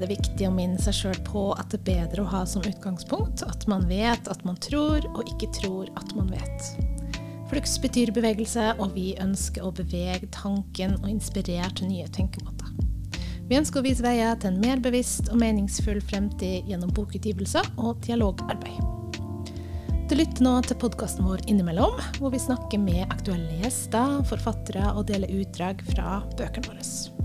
Er det viktig å minne seg sjøl på at det er bedre å ha som utgangspunkt at man vet at man tror, og ikke tror at man vet. Flux betyr bevegelse, og vi ønsker å bevege tanken og inspirere til nye tenkemåter. Vi ønsker å vise veier til en mer bevisst og meningsfull fremtid gjennom bokutgivelser og dialogarbeid. Du lytter nå til podkasten vår Innimellom, hvor vi snakker med aktuelle gjester, forfattere og deler utdrag fra bøkene våre.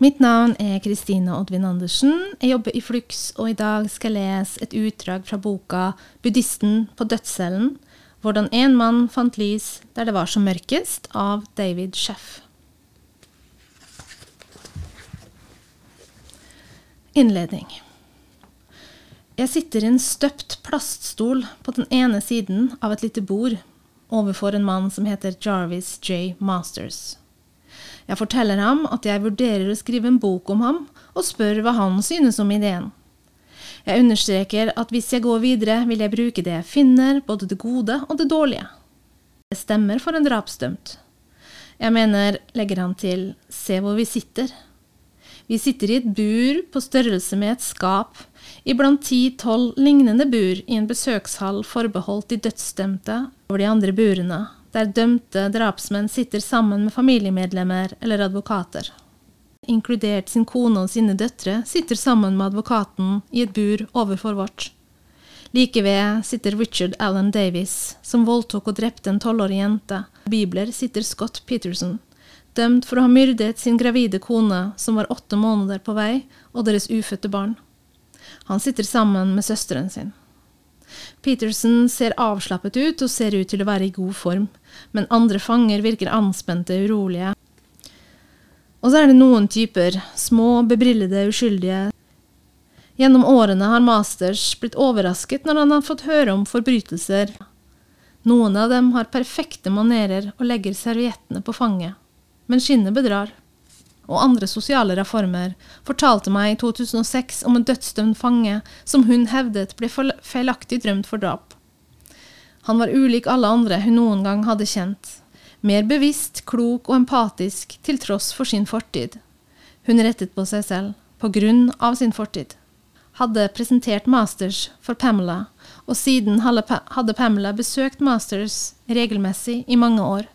Mitt navn er Kristine Oddvin Andersen. Jeg jobber i Flux, og i dag skal jeg lese et utdrag fra boka 'Buddhisten på dødscellen'. Hvordan en mann fant lys der det var som mørkest, av David Sheff. Innledning. Jeg sitter i en støpt plaststol på den ene siden av et lite bord overfor en mann som heter Jarvis J. Masters. Jeg forteller ham at jeg vurderer å skrive en bok om ham, og spør hva han synes om ideen. Jeg understreker at hvis jeg går videre, vil jeg bruke det jeg finner, både det gode og det dårlige. Det stemmer for en drapsdømt. Jeg mener, legger han til, se hvor vi sitter. Vi sitter i et bur på størrelse med et skap, iblant ti-tolv lignende bur i en besøkshall forbeholdt de dødsdømte over de andre burene, der dømte drapsmenn sitter sammen med familiemedlemmer eller advokater. Inkludert sin kone og sine døtre sitter sammen med advokaten i et bur overfor vårt. Like ved sitter Richard Allen Davis, som voldtok og drepte en tolvårig jente. Bibler sitter Scott Peterson, dømt for å ha myrdet sin gravide kone, som var åtte måneder på vei, og deres ufødte barn. Han sitter sammen med søsteren sin. Peterson ser avslappet ut og ser ut til å være i god form, men andre fanger virker anspente og urolige. Og så er det noen typer, små, bebrillede, uskyldige. Gjennom årene har Masters blitt overrasket når han har fått høre om forbrytelser. Noen av dem har perfekte manerer og legger serviettene på fanget, men skinnet bedrar og andre sosiale reformer, fortalte meg i 2006 om en dødsdømt fange som hun hevdet ble feilaktig drømt for drap. Han var ulik alle andre hun noen gang hadde kjent. Mer bevisst, klok og empatisk til tross for sin fortid. Hun rettet på seg selv, på grunn av sin fortid. Hadde presentert Masters for Pamela, og siden hadde Pamela besøkt Masters regelmessig i mange år.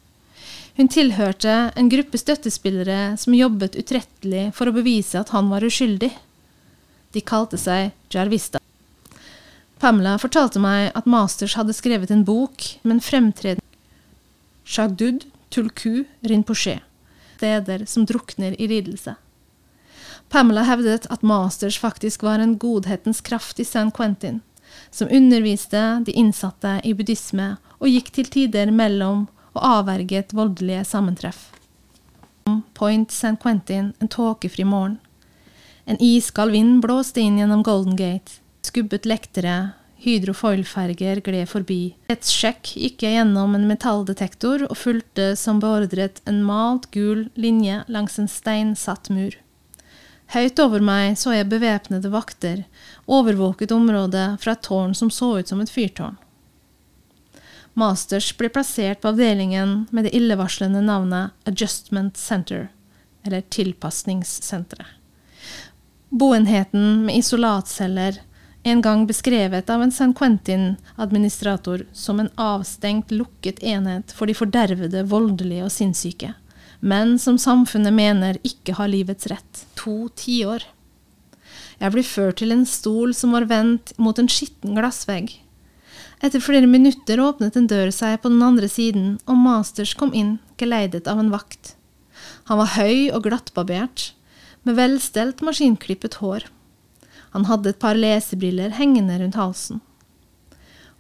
Hun tilhørte en gruppe støttespillere som jobbet utrettelig for å bevise at han var uskyldig. De kalte seg Jarvista. Pamela fortalte meg at Masters hadde skrevet en bok med en fremtredende Shagdud Tulku Rinpoche, steder som drukner i lidelse. Pamela hevdet at Masters faktisk var en godhetens kraft i San Quentin, som underviste de innsatte i buddhisme og gikk til tider mellom og avverget voldelige sammentreff. Point St. Quentin en tåkefri morgen. En iskald vind blåste inn gjennom Golden Gate. Skubbet lektere, hydrofoilferger gled forbi. Et sjekk gikk jeg gjennom en metalldetektor og fulgte som beordret en malt gul linje langs en steinsatt mur. Høyt over meg så jeg bevæpnede vakter, overvåket området fra et tårn som så ut som et fyrtårn. Masters blir plassert på avdelingen med det illevarslende navnet Adjustment Center, eller Tilpasningssenteret. Boenheten med isolatceller, en gang beskrevet av en San Quentin-administrator som en avstengt, lukket enhet for de fordervede, voldelige og sinnssyke, men som samfunnet mener ikke har livets rett. To tiår. Jeg blir ført til en stol som var vendt mot en skitten glassvegg etter flere minutter åpnet en dør seg på den andre siden, og Masters kom inn, geleidet av en vakt. Han var høy og glattbarbert, med velstelt, maskinklippet hår. Han hadde et par lesebriller hengende rundt halsen.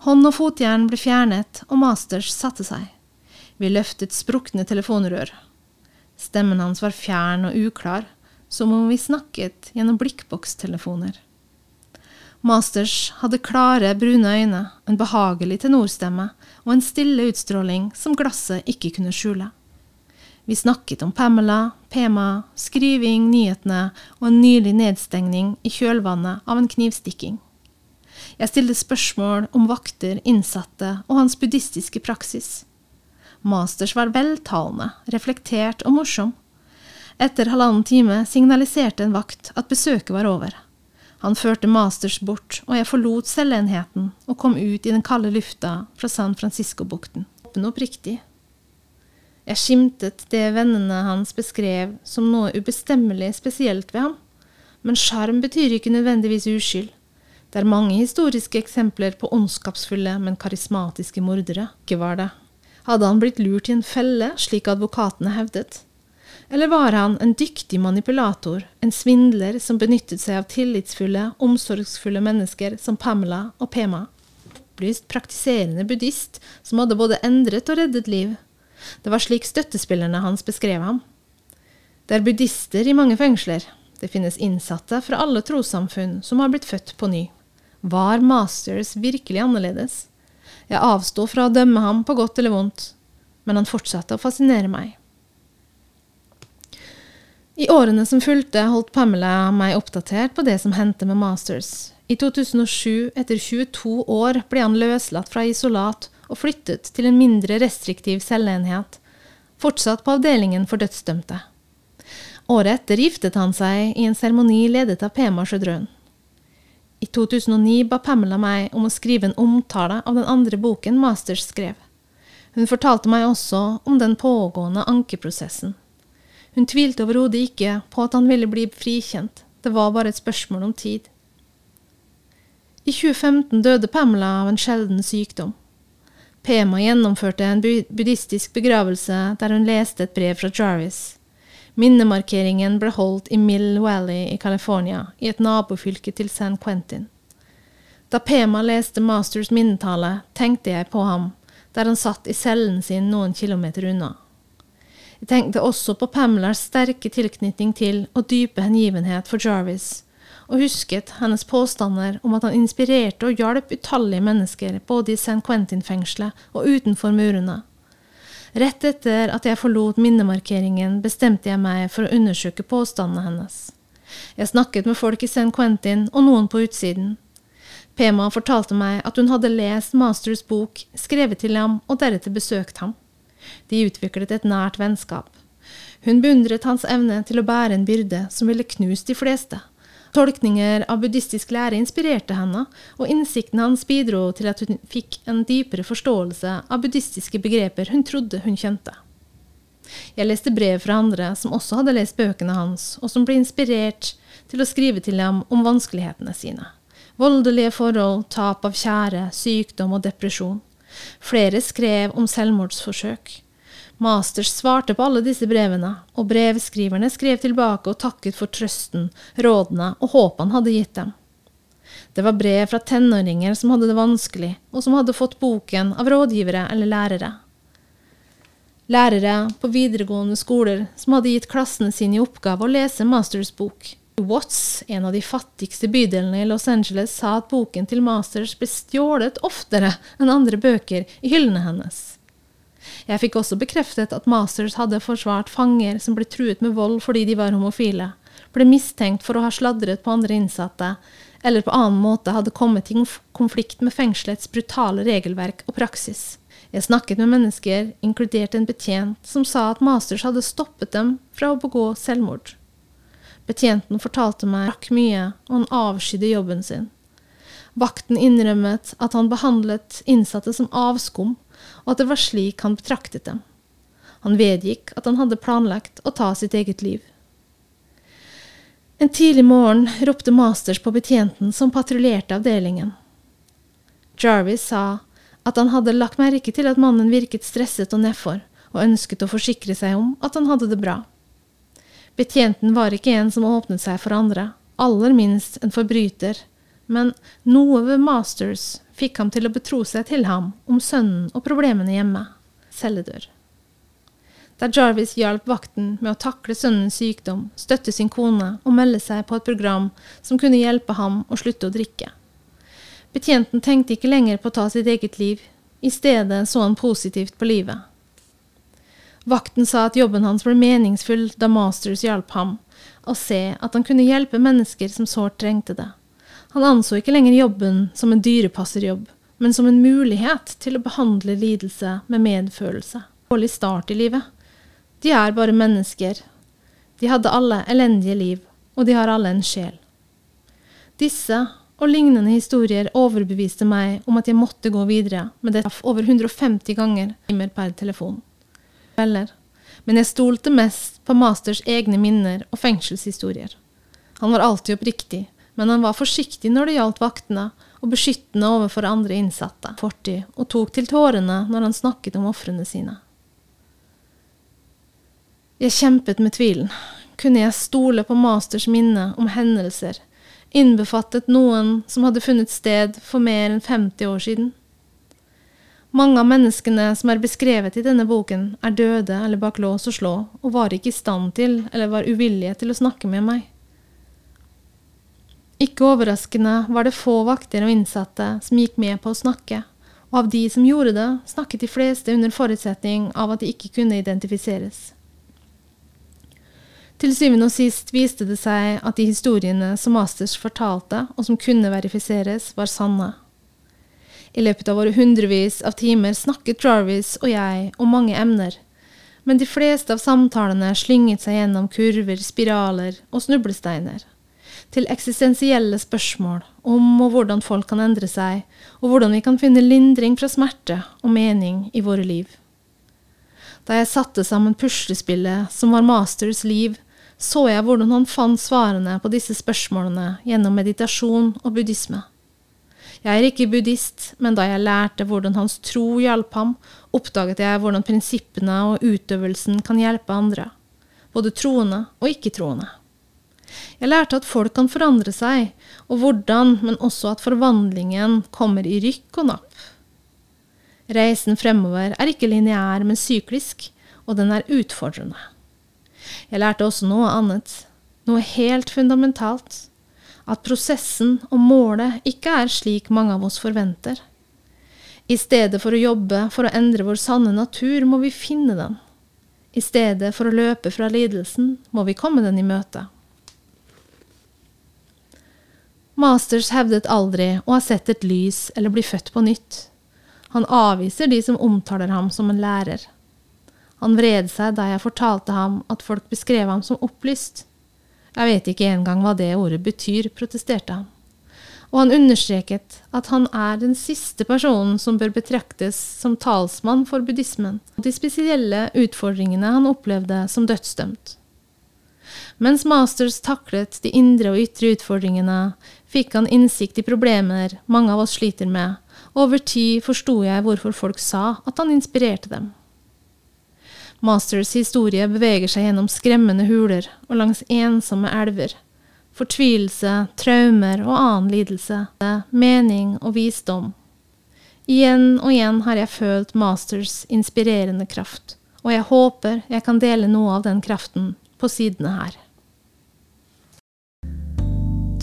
Hånd og fotjern ble fjernet, og Masters satte seg. Vi løftet sprukne telefonrør. Stemmen hans var fjern og uklar, som om vi snakket gjennom blikkbokstelefoner. Masters hadde klare, brune øyne, en behagelig tenorstemme og en stille utstråling som glasset ikke kunne skjule. Vi snakket om Pamela, Pema, skriving, nyhetene og en nylig nedstengning i kjølvannet av en knivstikking. Jeg stilte spørsmål om vakter, innsatte og hans buddhistiske praksis. Masters var veltalende, reflektert og morsom. Etter halvannen time signaliserte en vakt at besøket var over. Han førte Masters bort, og jeg forlot selvenheten og kom ut i den kalde lufta fra San Francisco-bukten. Åpen oppriktig. Jeg skimtet det vennene hans beskrev som noe ubestemmelig spesielt ved ham. Men sjarm betyr ikke nødvendigvis uskyld. Det er mange historiske eksempler på ondskapsfulle, men karismatiske mordere. Ikke var det. Hadde han blitt lurt i en felle, slik advokatene hevdet? Eller var han en dyktig manipulator, en svindler som benyttet seg av tillitsfulle, omsorgsfulle mennesker som Pamela og Pema? Opplyst, praktiserende buddhist som hadde både endret og reddet liv. Det var slik støttespillerne hans beskrev ham. Det er buddhister i mange fengsler. Det finnes innsatte fra alle trossamfunn som har blitt født på ny. Var Masters virkelig annerledes? Jeg avsto fra å dømme ham på godt eller vondt, men han fortsatte å fascinere meg. I årene som fulgte, holdt Pamela meg oppdatert på det som hendte med Masters. I 2007, etter 22 år, ble han løslatt fra isolat og flyttet til en mindre restriktiv celleenhet, fortsatt på avdelingen for dødsdømte. Året etter giftet han seg i en seremoni ledet av Pema Sjødrøen. I 2009 ba Pamela meg om å skrive en omtale av den andre boken Masters skrev. Hun fortalte meg også om den pågående ankeprosessen. Hun tvilte overhodet ikke på at han ville bli frikjent, det var bare et spørsmål om tid. I 2015 døde Pamela av en sjelden sykdom. Pema gjennomførte en buddhistisk begravelse der hun leste et brev fra Jarvis. Minnemarkeringen ble holdt i Mill Valley i California, i et nabofylke til San Quentin. Da Pema leste Masters minnetale, tenkte jeg på ham, der han satt i cellen sin noen kilometer unna. Jeg tenkte også på Pamelas sterke tilknytning til og dype hengivenhet for Jarvis, og husket hennes påstander om at han inspirerte og hjalp utallige mennesker både i San Quentin-fengselet og utenfor murene. Rett etter at jeg forlot minnemarkeringen, bestemte jeg meg for å undersøke påstandene hennes. Jeg snakket med folk i San Quentin og noen på utsiden. Pema fortalte meg at hun hadde lest Masters bok, skrevet til ham og deretter besøkt ham. De utviklet et nært vennskap. Hun beundret hans evne til å bære en byrde som ville knust de fleste. Tolkninger av buddhistisk lære inspirerte henne, og innsikten hans bidro til at hun fikk en dypere forståelse av buddhistiske begreper hun trodde hun kjente. Jeg leste brev fra andre som også hadde lest bøkene hans, og som ble inspirert til å skrive til ham om vanskelighetene sine. Voldelige forhold, tap av kjære, sykdom og depresjon. Flere skrev om selvmordsforsøk. Masters svarte på alle disse brevene, og brevskriverne skrev tilbake og takket for trøsten, rådene og håpet han hadde gitt dem. Det var brev fra tenåringer som hadde det vanskelig, og som hadde fått boken av rådgivere eller lærere. Lærere på videregående skoler som hadde gitt klassene sine i oppgave å lese Masters bok. Watts, en av de fattigste bydelene i Los Angeles, sa at boken til Masters ble stjålet oftere enn andre bøker i hyllene hennes. Jeg fikk også bekreftet at Masters hadde forsvart fanger som ble truet med vold fordi de var homofile, ble mistenkt for å ha sladret på andre innsatte, eller på annen måte hadde kommet i konflikt med fengselets brutale regelverk og praksis. Jeg snakket med mennesker, inkludert en betjent, som sa at Masters hadde stoppet dem fra å begå selvmord. Betjenten fortalte meg rakk mye, og han avskydde jobben sin. Vakten innrømmet at han behandlet innsatte som avskum, og at det var slik han betraktet dem. Han vedgikk at han hadde planlagt å ta sitt eget liv. En tidlig morgen ropte Masters på betjenten som patruljerte avdelingen. Jarvis sa at han hadde lagt merke til at mannen virket stresset og nedfor, og ønsket å forsikre seg om at han hadde det bra. Betjenten var ikke en som åpnet seg for andre, aller minst en forbryter, men noe ved Masters fikk ham til å betro seg til ham om sønnen og problemene hjemme. Celledør. Da Jarvis hjalp vakten med å takle sønnens sykdom, støtte sin kone og melde seg på et program som kunne hjelpe ham å slutte å drikke. Betjenten tenkte ikke lenger på å ta sitt eget liv, i stedet så han positivt på livet. Vakten sa at jobben hans ble meningsfull da Masters hjalp ham, å se at han kunne hjelpe mennesker som sårt trengte det. Han anså ikke lenger jobben som en dyrepasserjobb, men som en mulighet til å behandle lidelse med medfølelse. Dårlig start i livet. De er bare mennesker. De hadde alle elendige liv, og de har alle en sjel. Disse og lignende historier overbeviste meg om at jeg måtte gå videre med det over 150 ganger timer per telefon. Eller, men jeg stolte mest på Masters egne minner og fengselshistorier. Han var alltid oppriktig, men han var forsiktig når det gjaldt vaktene, og beskyttende overfor andre innsatte, fortid, og tok til tårene når han snakket om ofrene sine. Jeg kjempet med tvilen. Kunne jeg stole på Masters minne om hendelser innbefattet noen som hadde funnet sted for mer enn 50 år siden. Mange av menneskene som er beskrevet i denne boken, er døde eller bak lås og slå, og var ikke i stand til eller var uvillige til å snakke med meg. Ikke overraskende var det få vakter og innsatte som gikk med på å snakke, og av de som gjorde det, snakket de fleste under forutsetning av at de ikke kunne identifiseres. Til syvende og sist viste det seg at de historiene som Masters fortalte, og som kunne verifiseres, var sanne. I løpet av våre hundrevis av timer snakket Jarvis og jeg om mange emner, men de fleste av samtalene slynget seg gjennom kurver, spiraler og snublesteiner. Til eksistensielle spørsmål om og hvordan folk kan endre seg, og hvordan vi kan finne lindring fra smerte og mening i våre liv. Da jeg satte sammen puslespillet som var Masters liv, så jeg hvordan han fant svarene på disse spørsmålene gjennom meditasjon og buddhisme. Jeg er ikke buddhist, men da jeg lærte hvordan hans tro hjalp ham, oppdaget jeg hvordan prinsippene og utøvelsen kan hjelpe andre, både troende og ikke-troende. Jeg lærte at folk kan forandre seg, og hvordan, men også at forvandlingen kommer i rykk og napp. Reisen fremover er ikke lineær, men syklisk, og den er utfordrende. Jeg lærte også noe annet, noe helt fundamentalt. At prosessen og målet ikke er slik mange av oss forventer. I stedet for å jobbe for å endre vår sanne natur, må vi finne den. I stedet for å løpe fra lidelsen, må vi komme den i møte. Masters hevdet aldri å ha sett et lys eller bli født på nytt. Han avviser de som omtaler ham som en lærer. Han vred seg da jeg fortalte ham at folk beskrev ham som opplyst. Jeg vet ikke engang hva det ordet betyr, protesterte han. Og han understreket at han er den siste personen som bør betraktes som talsmann for buddhismen og de spesielle utfordringene han opplevde som dødsdømt. Mens Masters taklet de indre og ytre utfordringene, fikk han innsikt i problemer mange av oss sliter med, og over tid forsto jeg hvorfor folk sa at han inspirerte dem. Masters historie beveger seg gjennom skremmende huler og langs ensomme elver. Fortvilelse, traumer og annen lidelse, mening og visdom. Igjen og igjen har jeg følt Masters inspirerende kraft, og jeg håper jeg kan dele noe av den kraften på sidene her.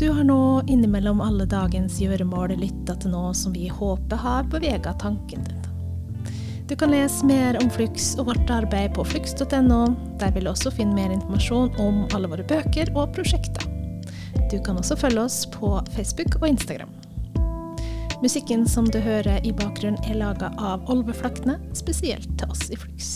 Du har nå innimellom alle dagens gjøremål lytta til noe som vi håper har bevega tanken din. Du kan lese mer om Flux og vårt arbeid på flux.no. Der vil du også finne mer informasjon om alle våre bøker og prosjekter. Du kan også følge oss på Facebook og Instagram. Musikken som du hører i bakgrunnen er laga av Olve Flakne, spesielt til oss i Flux.